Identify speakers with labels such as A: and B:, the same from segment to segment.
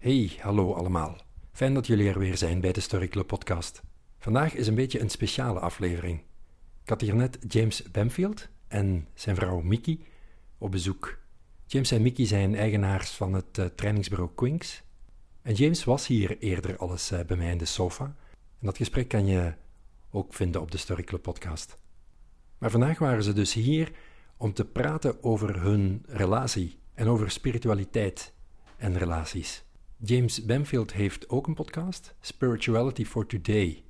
A: Hey, hallo allemaal. Fijn dat jullie er weer zijn bij de Story Club podcast. Vandaag is een beetje een speciale aflevering. Ik had hier net James Bamfield en zijn vrouw Mickey op bezoek. James en Mickey zijn eigenaars van het uh, trainingsbureau Quinks. En James was hier eerder al eens uh, bij mij in de sofa. En dat gesprek kan je ook vinden op de Story Club podcast. Maar vandaag waren ze dus hier om te praten over hun relatie en over spiritualiteit en relaties. James Bamfield heeft ook een podcast, Spirituality for Today.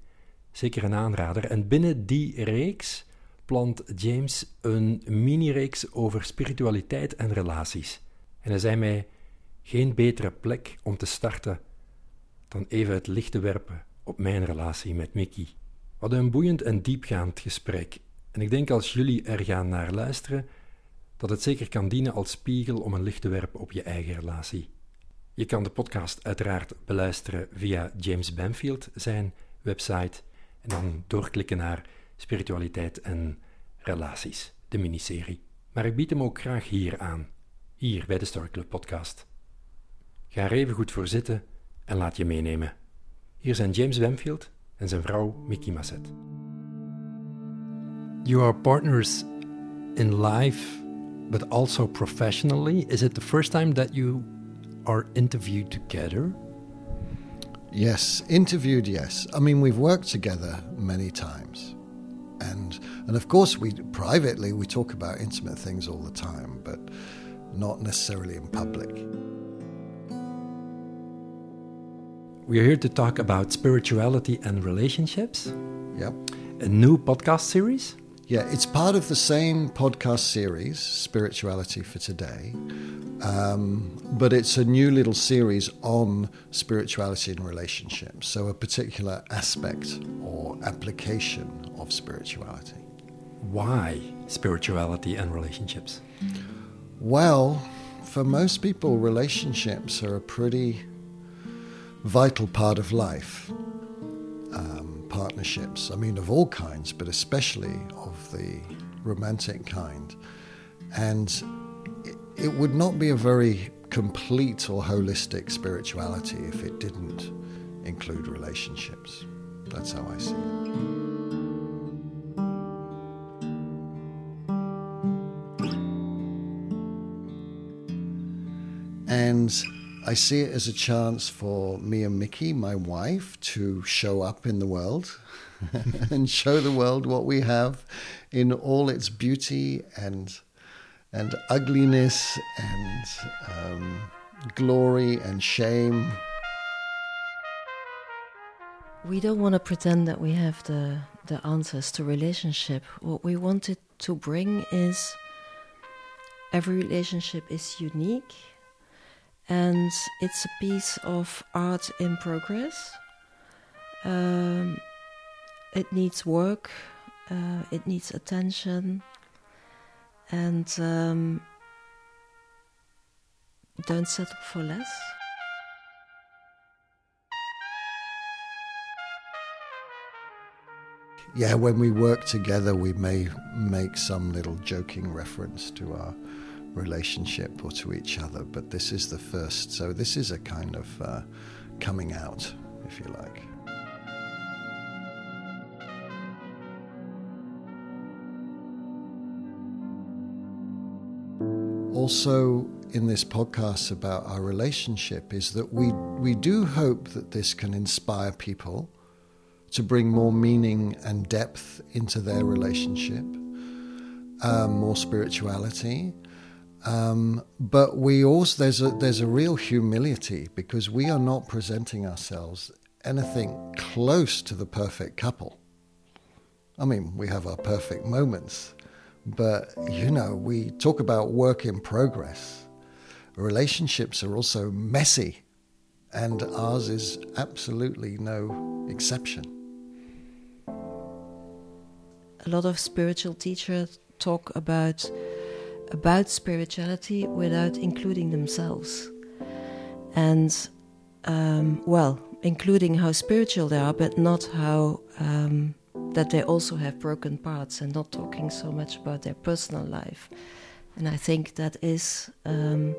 A: Zeker een aanrader. En binnen die reeks plant James een mini-reeks over spiritualiteit en relaties. En hij zei mij: geen betere plek om te starten dan even het licht te werpen op mijn relatie met Mickey. Hadden een boeiend en diepgaand gesprek. En ik denk als jullie er gaan naar luisteren, dat het zeker kan dienen als spiegel om een licht te werpen op je eigen relatie. Je kan de podcast uiteraard beluisteren via James Bamfield, zijn website, en dan doorklikken naar spiritualiteit en relaties, de miniserie. Maar ik bied hem ook graag hier aan, hier bij de Story Club podcast. Ga er even goed voor zitten en laat je meenemen. Hier zijn James Bamfield en zijn vrouw Mickey Masset. You are partners in life, but also professionally. Is it the first time that you are interviewed together?
B: Yes, interviewed, yes. I mean, we've worked together many times. And, and of course, we privately we talk about intimate things all the time, but not necessarily in public.
A: We are here to talk about spirituality and relationships.
B: Yep.
A: A new podcast series.
B: Yeah, it's part of the same podcast series, Spirituality for Today, um, but it's a new little series on spirituality and relationships. So, a particular aspect or application of spirituality.
A: Why spirituality and relationships?
B: Well, for most people, relationships are a pretty vital part of life. Um, partnerships, I mean, of all kinds, but especially of the romantic kind. And it, it would not be a very complete or holistic spirituality if it didn't include relationships. That's how I see it. And I see it as a chance for me and Mickey, my wife, to show up in the world and show the world what we have in all its beauty and and ugliness and um, glory and shame.
C: We don't want to pretend that we have the the answers to relationship. What we wanted to bring is every relationship is unique and it's a piece of art in progress. Um, it needs work, uh, it needs attention, and um, don't settle for less.
B: Yeah, when we work together, we may make some little joking reference to our relationship or to each other, but this is the first. So, this is a kind of uh, coming out, if you like. Also, in this podcast about our relationship, is that we, we do hope that this can inspire people to bring more meaning and depth into their relationship, um, more spirituality, um, but we also there's a there's a real humility because we are not presenting ourselves anything close to the perfect couple. I mean, we have our perfect moments, but you know, we talk about work in progress. Relationships are also messy, and ours is absolutely no exception.
C: A lot of spiritual teachers talk about about spirituality without including themselves. And, um, well, including how spiritual they are, but not how um, that they also have broken parts and not talking so much about their personal life. And I think that is um,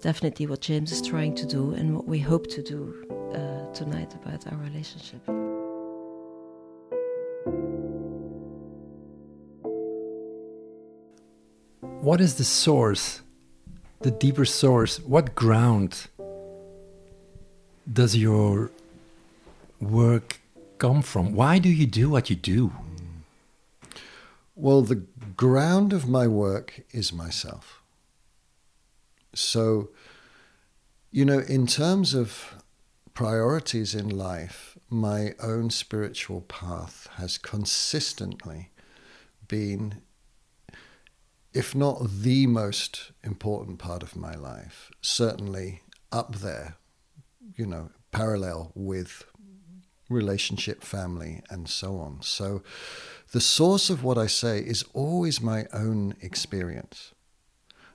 C: definitely what James is trying to do and what we hope to do uh, tonight about our relationship.
A: What is the source, the deeper source? What ground does your work come from? Why do you do what you do?
B: Well, the ground of my work is myself. So, you know, in terms of priorities in life, my own spiritual path has consistently been, if not the most important part of my life, certainly up there, you know, parallel with relationship, family, and so on. So the source of what I say is always my own experience.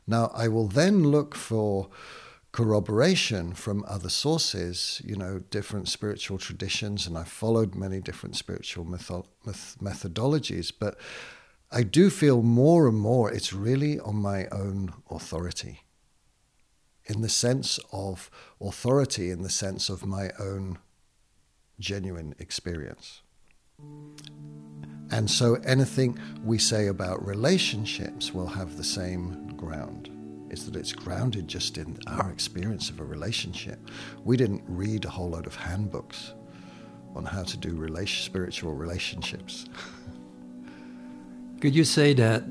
B: Now, I will then look for corroboration from other sources, you know, different spiritual traditions, and I've followed many different spiritual metho- methodologies, but I do feel more and more it's really on my own authority. In the sense of authority, in the sense of my own genuine experience. And so anything we say about relationships will have the same ground. Is that it's grounded just in our experience of a relationship. We didn't read a whole load of handbooks on how to do spiritual relationships.
A: Could you say that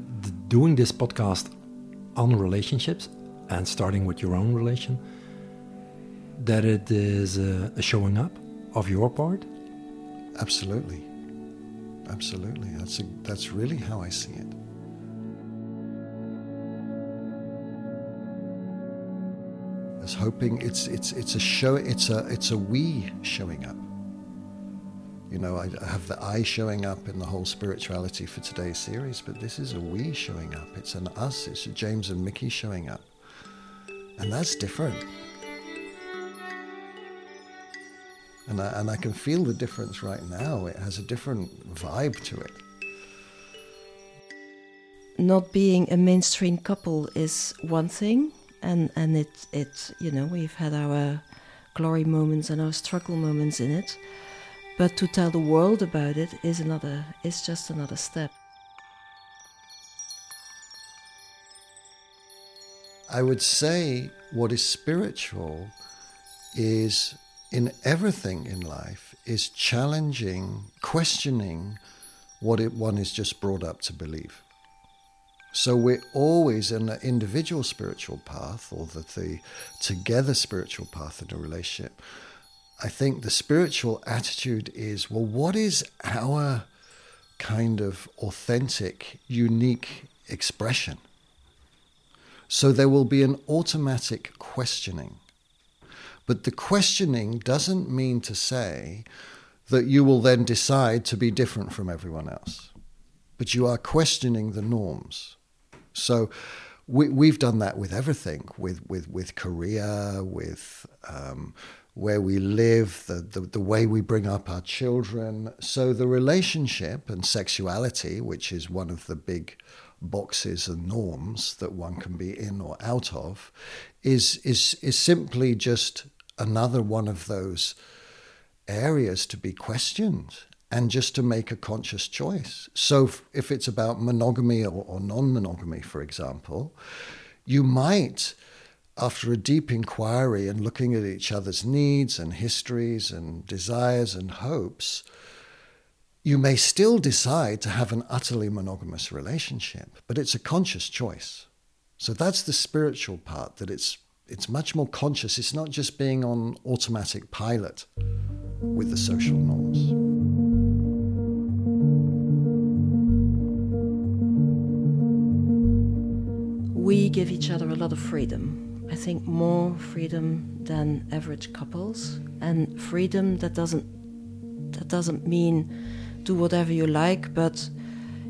A: doing this podcast on relationships and starting with your own relation, that it is a, a showing up of your part?
B: Absolutely. Absolutely. That's, a, that's really how I see it. As hoping it's, it's, it's a show, it's a, it's a we showing up. You know, I have the I showing up in the whole spirituality for today's series, but this is a we showing up. It's an us. It's James and Mickey showing up. And that's different. And I, and I can feel the difference right now. It has a different vibe to it.
C: Not being a mainstream couple is one thing, and and it it you know we've had our glory moments and our struggle moments in it, but to tell the world about it is another is just another step.
B: I would say what is spiritual is in everything in life is challenging, questioning what it, one is just brought up to believe. So we're always in an individual spiritual path or the, the together spiritual path in a relationship. I think the spiritual attitude is well, what is our kind of authentic, unique expression? So there will be an automatic questioning but the questioning doesn't mean to say that you will then decide to be different from everyone else. But you are questioning the norms. So we, have done that with everything, with, with, with Korea, with um, where we live, the, the, the way we bring up our children. So the relationship and sexuality, which is one of the big boxes and norms that one can be in or out of, is, is, is simply just another one of those areas to be questioned and just to make a conscious choice. So, if it's about monogamy or, or non monogamy, for example, you might, after a deep inquiry and looking at each other's needs and histories and desires and hopes, you may still decide to have an utterly monogamous relationship, but it's a conscious choice. So, that's the spiritual part that it's it's much more conscious. It's not just being on automatic pilot with the social norms.
C: We give each other a lot of freedom. I think more freedom than average couples, and freedom that doesn't that doesn't mean do whatever you like, but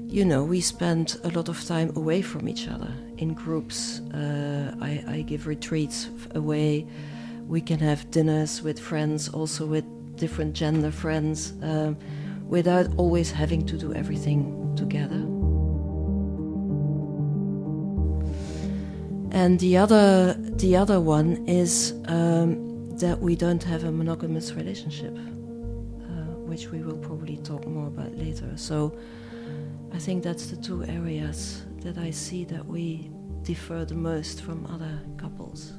C: you know, we spend a lot of time away from each other in groups. Uh, I, I, give retreats away. We can have dinners with friends, also with different gender friends, uh, without always having to do everything together. And the other the other one is um, that we don't have a monogamous relationship, uh, which we will probably talk more about later. So I think that's the two areas that I see that we differ the most from other couples.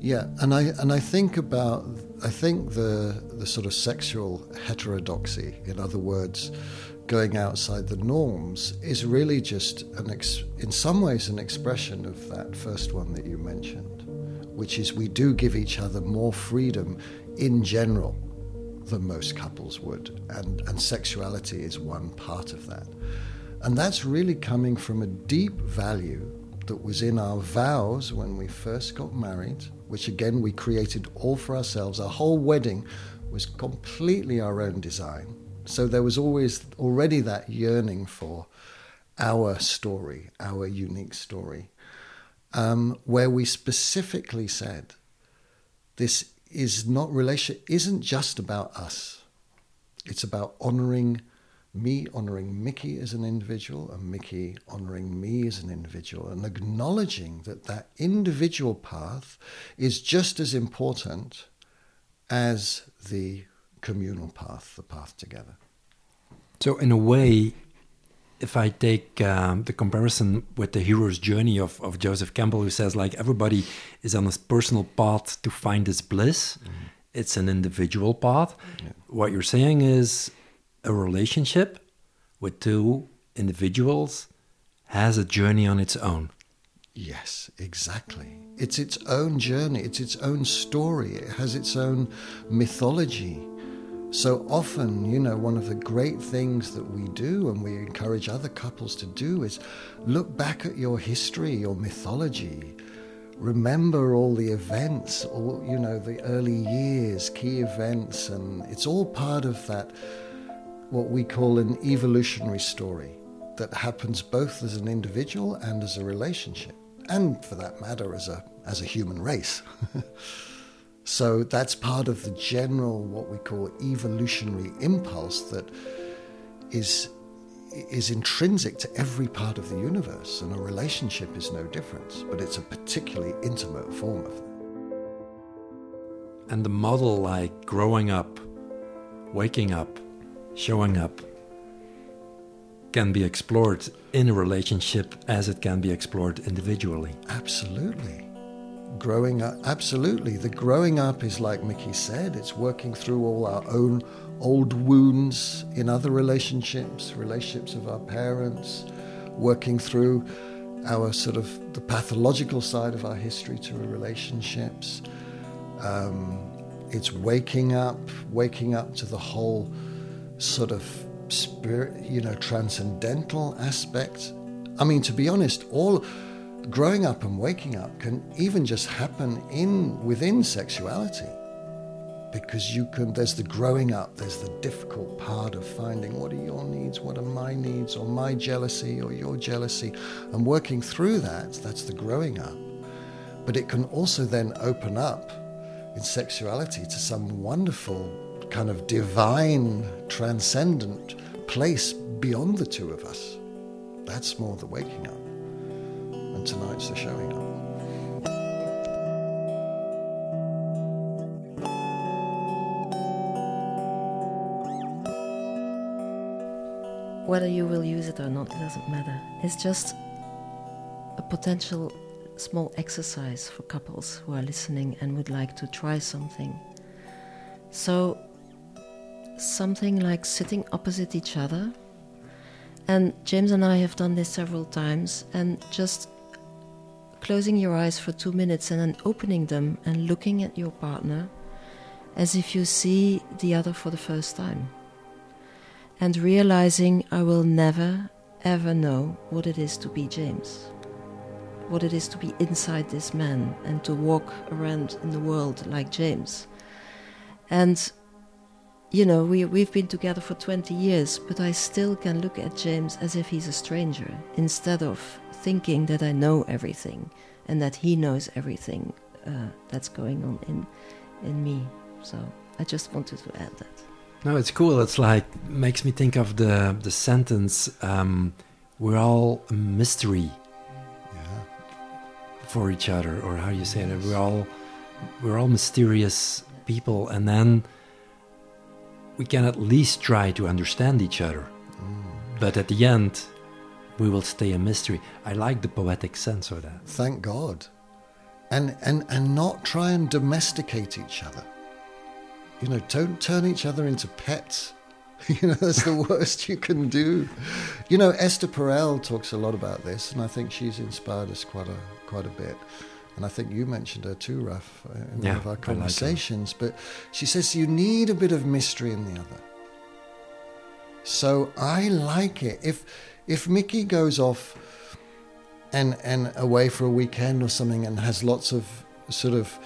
B: Yeah, and I and I think about I think the the sort of sexual heterodoxy, in other words, going outside the norms, is really just an ex, in some ways an expression of that first one that you mentioned, which is we do give each other more freedom in general than most couples would, and and sexuality is one part of that, and that's really coming from a deep value that was in our vows when we first got married which again we created all for ourselves. Our whole wedding was completely our own design. So there was always already that yearning for our story, our unique story, um, where we specifically said this is not relation isn't just about us. It's about honoring me honoring Mickey as an individual and Mickey honoring me as an individual and acknowledging that that individual path is just as important as the communal path, the path together.
A: So, in a way, if I take um, the comparison with the hero's journey of, of Joseph Campbell, who says, like, everybody is on a personal path to find his bliss, mm-hmm. it's an individual path. Yeah. What you're saying is a relationship with two individuals has a journey on its own.
B: Yes, exactly. It's its own journey, it's its own story, it has its own mythology. So often, you know, one of the great things that we do and we encourage other couples to do is look back at your history, your mythology. Remember all the events, all, you know, the early years, key events, and it's all part of that what we call an evolutionary story that happens both as an individual and as a relationship, and for that matter, as a, as a human race. so that's part of the general, what we call evolutionary impulse that is, is intrinsic to every part of the universe, and a relationship is no different, but it's a particularly intimate form of that.
A: And the model, like growing up, waking up, showing up can be explored in a relationship as it can be explored individually.
B: Absolutely. Growing up, absolutely. The growing up is like Mickey said, it's working through all our own old wounds in other relationships, relationships of our parents, working through our sort of the pathological side of our history to our relationships. Um, it's waking up, waking up to the whole sort of spirit, you know, transcendental aspect. I mean, to be honest, all growing up and waking up can even just happen in within sexuality because you can there's the growing up there's the difficult part of finding what are your needs what are my needs or my jealousy or your jealousy and working through that that's the growing up but it can also then open up in sexuality to some wonderful kind of divine, transcendent place beyond the two of us. That's more the waking up. And tonight's the showing up.
C: Whether you will use it or not, it doesn't matter. It's just a potential small exercise for couples who are listening and would like to try something. So something like sitting opposite each other. And James and I have done this several times, and just closing your eyes for two minutes and then opening them and looking at your partner as if you see the other for the first time. And realizing I will never, ever know what it is to be James, what it is to be inside this man and to walk around in the world like James. And you know, we, we've been together for 20 years, but I still can look at James as if he's a stranger instead of thinking that I know everything and that he knows everything uh, that's going on in, in me. So I just wanted to add that.
A: No, it's cool. It's like, makes me think of the, the sentence, um, we're all a mystery.
B: Yeah.
A: for each other, or how you say that? We're all we're all mysterious people, and then we can at least try to understand each other. Mm. But at the end, we will stay a mystery. I like the poetic sense of that.
B: Thank God. And, and, and not try and domesticate each other. You know, don't turn each other into pets. You know, that's the worst you can do. You know, Esther Perel talks a lot about this, and I think she's inspired us quite a quite a bit. And I think you mentioned her too, Raf, uh, in yeah, one of our conversations. Like but she says you need a bit of mystery in the other. So I like it. If if Mickey goes off and and away for a weekend or something and has lots of sort of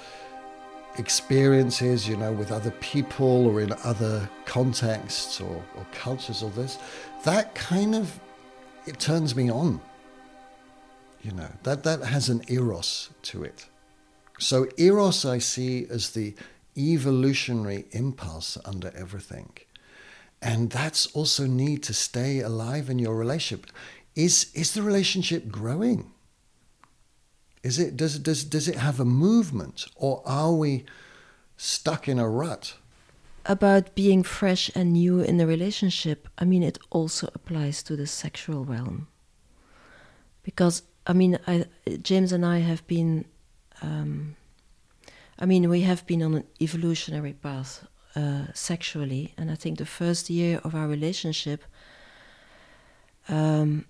B: experiences, you know, with other people or in other contexts or, or cultures or this, that kind of it turns me on. You know, that, that has an eros to it. So eros I see as the evolutionary impulse under everything. And that's also need to stay alive in your relationship. Is is the relationship growing? Is it does does does it have a movement or are we stuck in a rut?
C: About being fresh and new in the relationship, I mean it also applies to the sexual realm. Because I mean I, James and I have been um, I mean we have been on an evolutionary path uh, sexually, and I think the first year of our relationship um,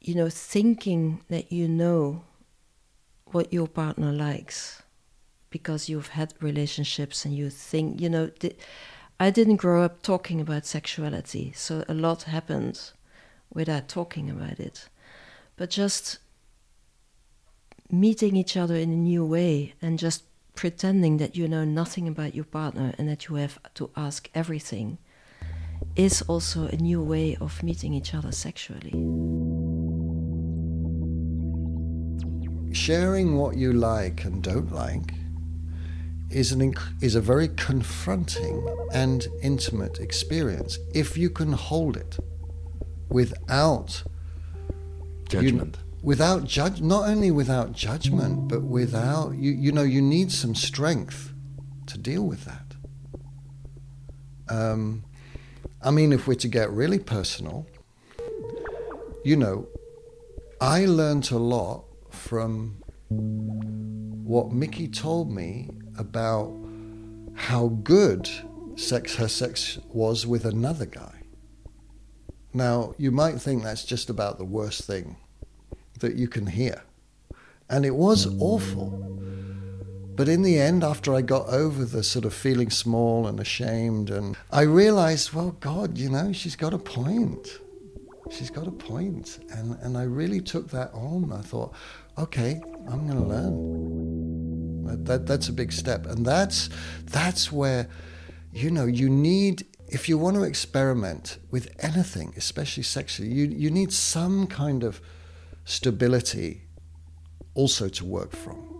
C: you know, thinking that you know what your partner likes because you've had relationships and you think, you know, I didn't grow up talking about sexuality, so a lot happened without talking about it. But just meeting each other in a new way and just pretending that you know nothing about your partner and that you have to ask everything is also a new way of meeting each other sexually.
B: sharing what you like and don't like is an inc- is a very confronting and intimate experience if you can hold it without
A: judgment
B: you, without judge not only without judgment but without you you know you need some strength to deal with that um, I mean if we're to get really personal you know I learned a lot from what Mickey told me about how good sex her sex was with another guy. Now, you might think that's just about the worst thing that you can hear. And it was awful. But in the end, after I got over the sort of feeling small and ashamed, and I realized, well, God, you know, she's got a point. She's got a point. And, and I really took that on. I thought, okay, I'm going to learn. That, that, that's a big step. And that's, that's where, you know, you need, if you want to experiment with anything, especially sexually, you, you need some kind of stability also to work from.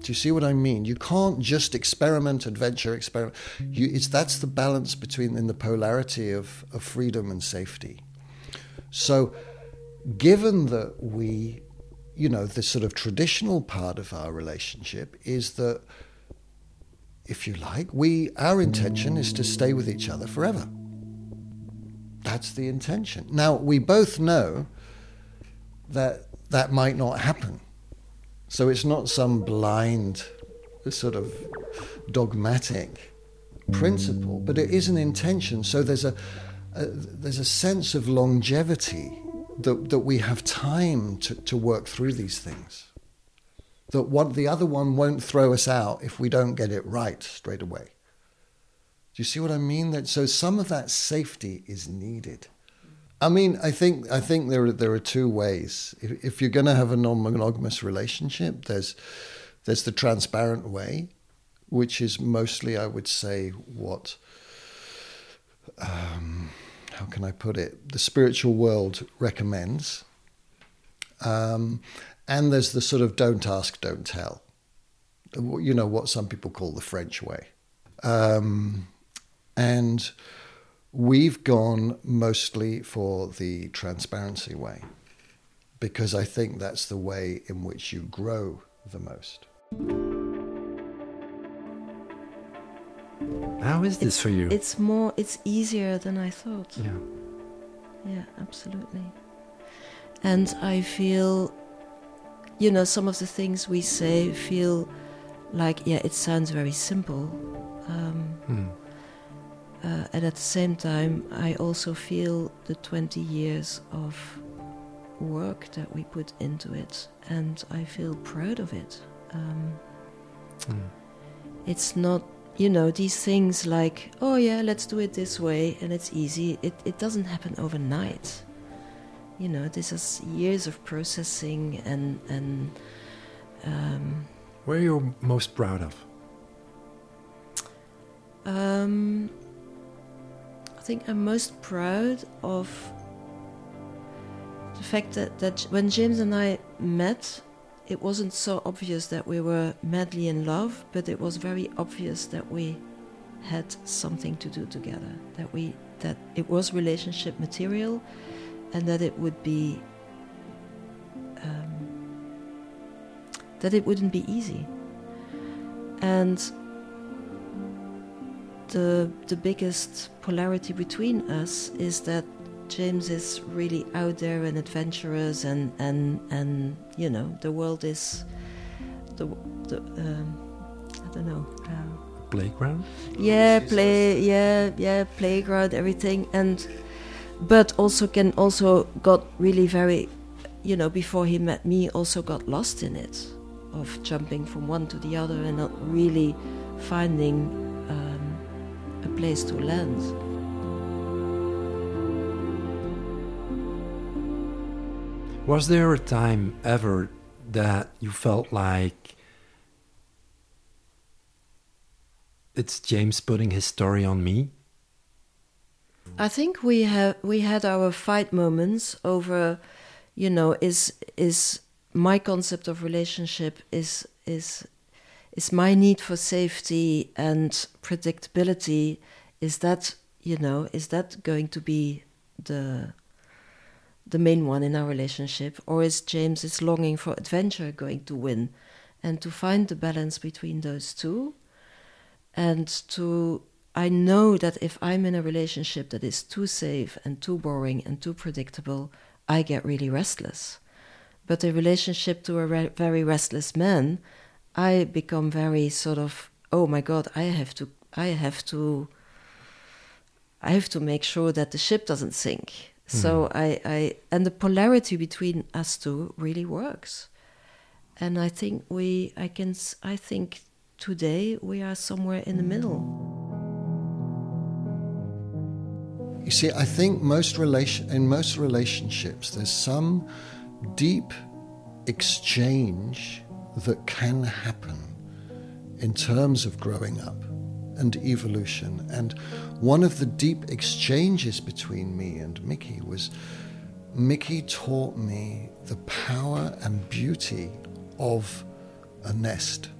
B: Do you see what I mean? You can't just experiment, adventure, experiment. You, it's, that's the balance between in the polarity of, of freedom and safety. So, given that we you know, the sort of traditional part of our relationship is that, if you like, we our intention is to stay with each other forever. That's the intention. Now we both know that that might not happen. So it's not some blind, sort of dogmatic principle, but it is an intention. So there's a, a there's a sense of longevity that, that we have time to, to work through these things. That one, the other one won't throw us out if we don't get it right straight away. Do you see what I mean? That so some of that safety is needed. I mean, I think I think there are, there are two ways. If, if you're going to have a non-monogamous relationship, there's there's the transparent way, which is mostly, I would say, what um, how can I put it, the spiritual world recommends. Um, and there's the sort of don't ask, don't tell. You know, what some people call the French way. Um, and we've gone mostly for the transparency way. because I think that's the way in which you grow the most.
A: How is this
C: it's,
A: for you?
C: It's more, it's easier than I thought.
A: yeah.
C: Yeah, absolutely. And I feel, you know, some of the things we say feel like, yeah, it sounds very simple. Um,
A: Hmm.
C: Uh, and at the same time, I also feel the 20 years of work that we put into it, and I feel proud of it. Um,
A: Hmm.
C: it's not you know these things like oh yeah let's do it this way and it's easy it, it doesn't happen overnight you know this is years of processing and and um,
A: What are you most proud of?
C: um, think I'm most proud of the fact that, that when James and I met, it wasn't so obvious that we were madly in love, but it was very obvious that we had something to do together. That we that it was relationship material, and that it would be um, that it wouldn't be easy. And the the biggest polarity between us is that James is really out there and adventurous, and and and you know the world is the the um, I don't know. Uh,
A: Playground?
C: yeah, play, yeah, yeah, playground, everything, and but also can also got really very, you know, before he met me, also got lost in it, of jumping from one to the other and not really finding um, place to land.
A: Was there a time ever that you felt like it's James putting his story on me?
C: I think we have we had our fight moments over, you know, is is my concept of relationship is is is my need for safety and predictability is that you know is that going to be the the main one in our relationship or is James's longing for adventure going to win and to find the balance between those two and to I know that if I'm in a relationship that is too safe and too boring and too predictable, I get really restless. But a relationship to a re- very restless man, I become very sort of, oh my god, I have to, I have to, I have to make sure that the ship doesn't sink. Mm-hmm. So I, I, and the polarity between us two really works. And I think we, I can, I think today we are somewhere in the middle.
B: You see, I think most relation in most relationships there's some deep exchange that can happen in terms of growing up and evolution. And one of the deep exchanges between me and Mickey was Mickey taught me the power and beauty of a nest.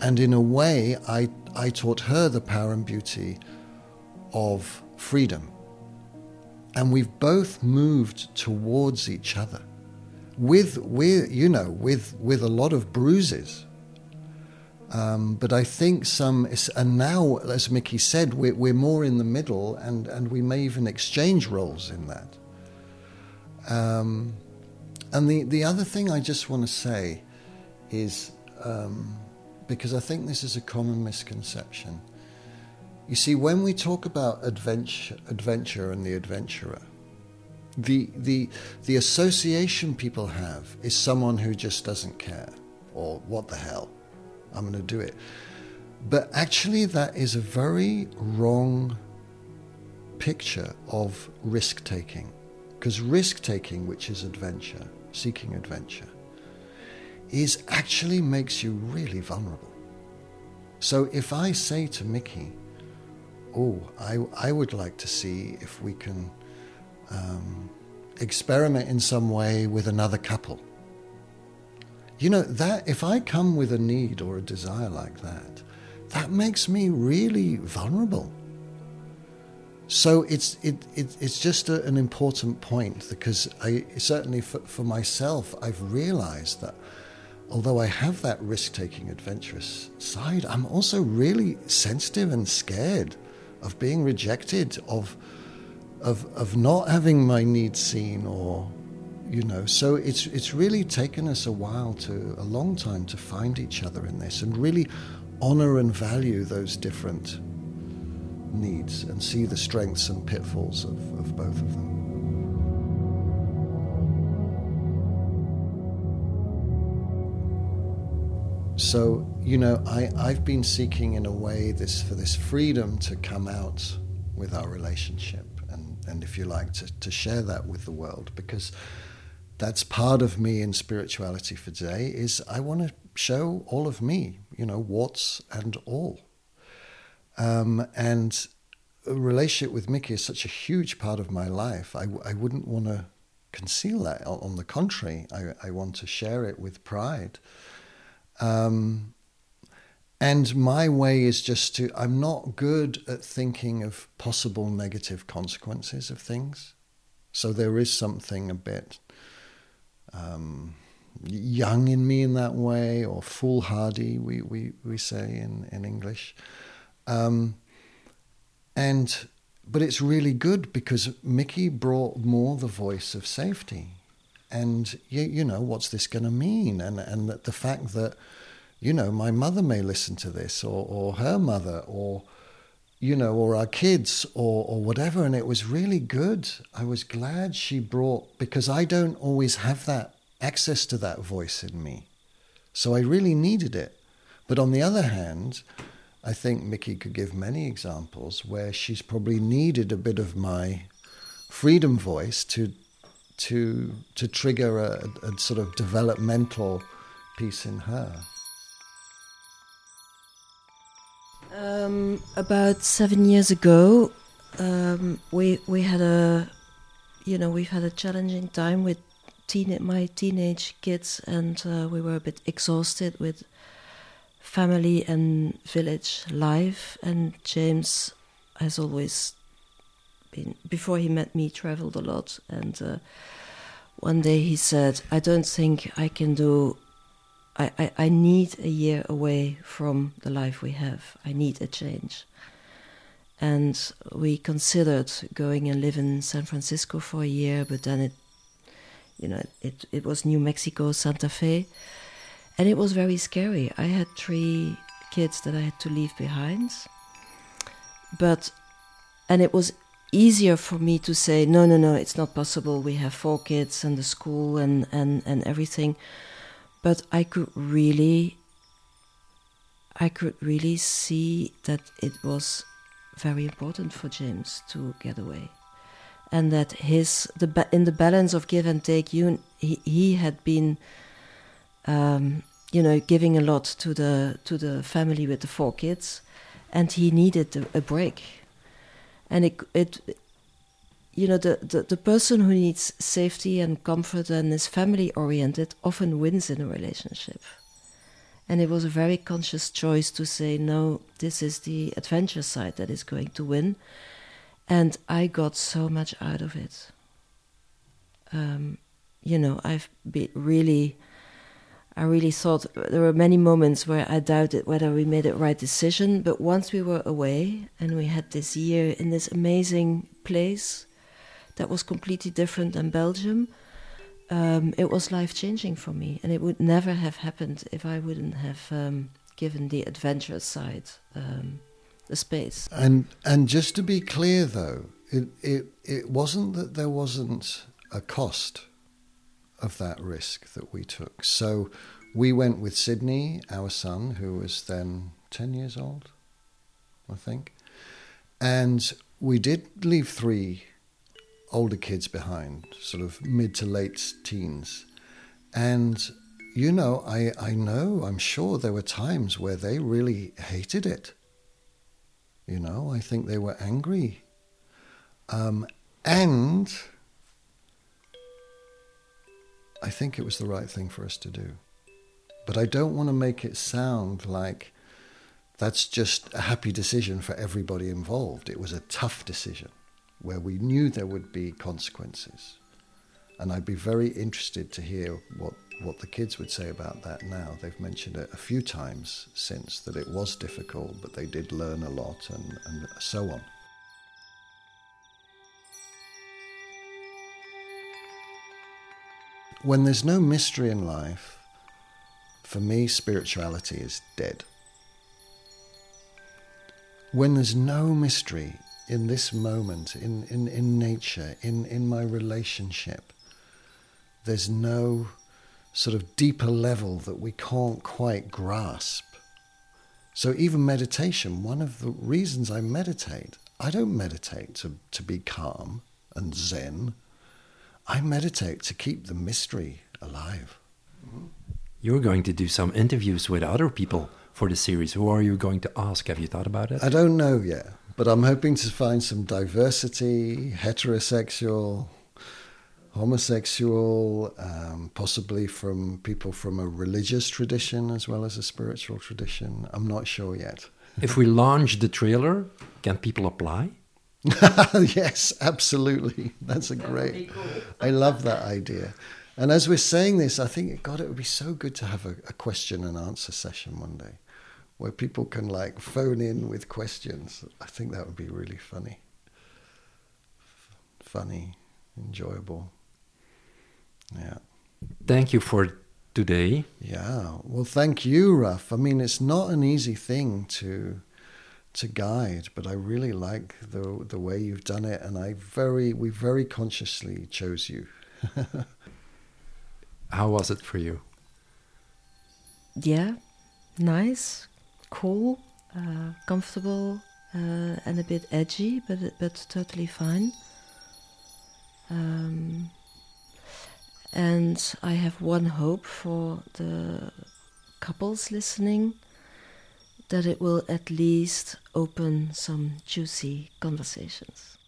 B: And in a way, I, I taught her the power and beauty of freedom. And we've both moved towards each other with, with you know, with, with a lot of bruises. Um, but I think some, and now, as Mickey said, we're, we're more in the middle and, and we may even exchange roles in that. Um, and the, the other thing I just want to say is um, because I think this is a common misconception. You see, when we talk about adventure, adventure and the adventurer, the, the, the association people have is someone who just doesn't care, or what the hell, I'm going to do it. But actually, that is a very wrong picture of risk taking. Because risk taking, which is adventure, seeking adventure, is actually makes you really vulnerable. So if I say to Mickey, oh, I, I would like to see if we can um, experiment in some way with another couple. You know, that if I come with a need or a desire like that, that makes me really vulnerable. so it's it, it it's just a, an important point because I certainly for, for myself I've realized that although I have that risk-taking adventurous side I'm also really sensitive and scared of being rejected of of of not having my needs seen or you know so it's it's really taken us a while to a long time to find each other in this and really honor and value those different needs and see the strengths and pitfalls of, of both of them. So, you know, I, I've been seeking in a way this for this freedom to come out with our relationship and, if you like, to, to share that with the world because that's part of me in spirituality for today is I want to show all of me, you know, warts and all. Um, and a relationship with Mickey is such a huge part of my life. I, I wouldn't want to conceal that. On the contrary, I, I want to share it with pride. Um, and my way is just to, I'm not good at thinking of possible negative consequences of things. So there is something a bit um, young in me in that way, or foolhardy, we, we, we say in, in English. Um, and but it's really good because Mickey brought more the voice of safety. And you, you know, what's this going to mean? And and the fact that, you know, my mother may listen to this, or, or her mother, or, you know, or our kids, or, or whatever. And it was really good. I was glad she brought, because I don't always have that access to that voice in me. So I really needed it. But on the other hand, I think Mickey could give many examples where she's probably needed a bit of my freedom voice to to to trigger a, a sort of developmental piece in her.
C: Um, about seven years ago, um, we we had a, you know, we've had a challenging time with teen my teenage kids, and uh, we were a bit exhausted with family and village life. And James has always been, before he met me, traveled a lot. And uh, one day he said, I don't think I can do, I, I, I need a year away from the life we have. I need a change. And we considered going and live in San Francisco for a year, but then it, you know, it, it was New Mexico, Santa Fe and it was very scary. I had three kids that I had to leave behind. But, and it was easier for me to say, no, no, no, it's not possible. We have four kids and the school and, and, and everything. But I could really, I could really see that it was very important for James to get away. And that his, the, in the balance of give and take, you, he, he had been um, you know, giving a lot to the to the family with the four kids, and he needed a, a break. And it it, you know, the, the the person who needs safety and comfort and is family oriented often wins in a relationship. And it was a very conscious choice to say no. This is the adventure side that is going to win, and I got so much out of it. Um, you know, I've been really I really thought there were many moments where I doubted whether we made the right decision. But once we were away and we had this year in this amazing place that was completely different than Belgium, um, it was life changing for me. And it would never have happened if I wouldn't have um, given the adventurous side um, the space.
B: And and just to be clear, though, it it it wasn't that there wasn't a cost of that risk that we took. So we went with Sydney, our son, who was then 10 years old, I think. And we did leave three older kids behind, sort of mid to late teens. And, you know, I, I know, I'm sure there were times where they really hated it. You know, I think they were angry. Um, and I think it was the right thing for us to do. But I don't want to make it sound like that's just a happy decision for everybody involved. It was a tough decision. Where we knew there would be consequences. And I'd be very interested to hear what, what the kids would say about that now. They've mentioned it a few times since that it was difficult, but they did learn a lot and, and so on. When there's no mystery in life, for me, spirituality is dead. When there's no mystery in this moment, in, in, in nature, in, in my relationship, there's no sort of deeper level that we can't quite grasp. So, even meditation, one of the reasons I meditate, I don't meditate to, to be calm and zen. I meditate to keep the mystery alive.
A: You're going to do some interviews with other people for the series. Who are you going to ask? Have you thought about it?
B: I don't know yet, but I'm hoping to find some diversity, heterosexual, homosexual, um, possibly from people from a religious tradition as well as a spiritual tradition. I'm not sure yet.
A: if we launch the trailer, can people apply?
B: yes, absolutely. That's a great. Cool. I love that idea. And as we're saying this, I think, God, it would be so good to have a, a, question and answer session one day where people can like phone in with questions. I think that would be really funny. F- funny, enjoyable. Yeah.
A: Thank you for today.
B: Yeah. Well, thank you, Raf. I mean, it's not an easy thing to to guide, but I really like the the way you've done it, and I very we very consciously chose you.
A: How was it for you?
C: Yeah, nice, cool, uh, comfortable, uh, and a bit edgy, but but totally fine. Um, and I have one hope for the couples listening that it will at least open some juicy conversations.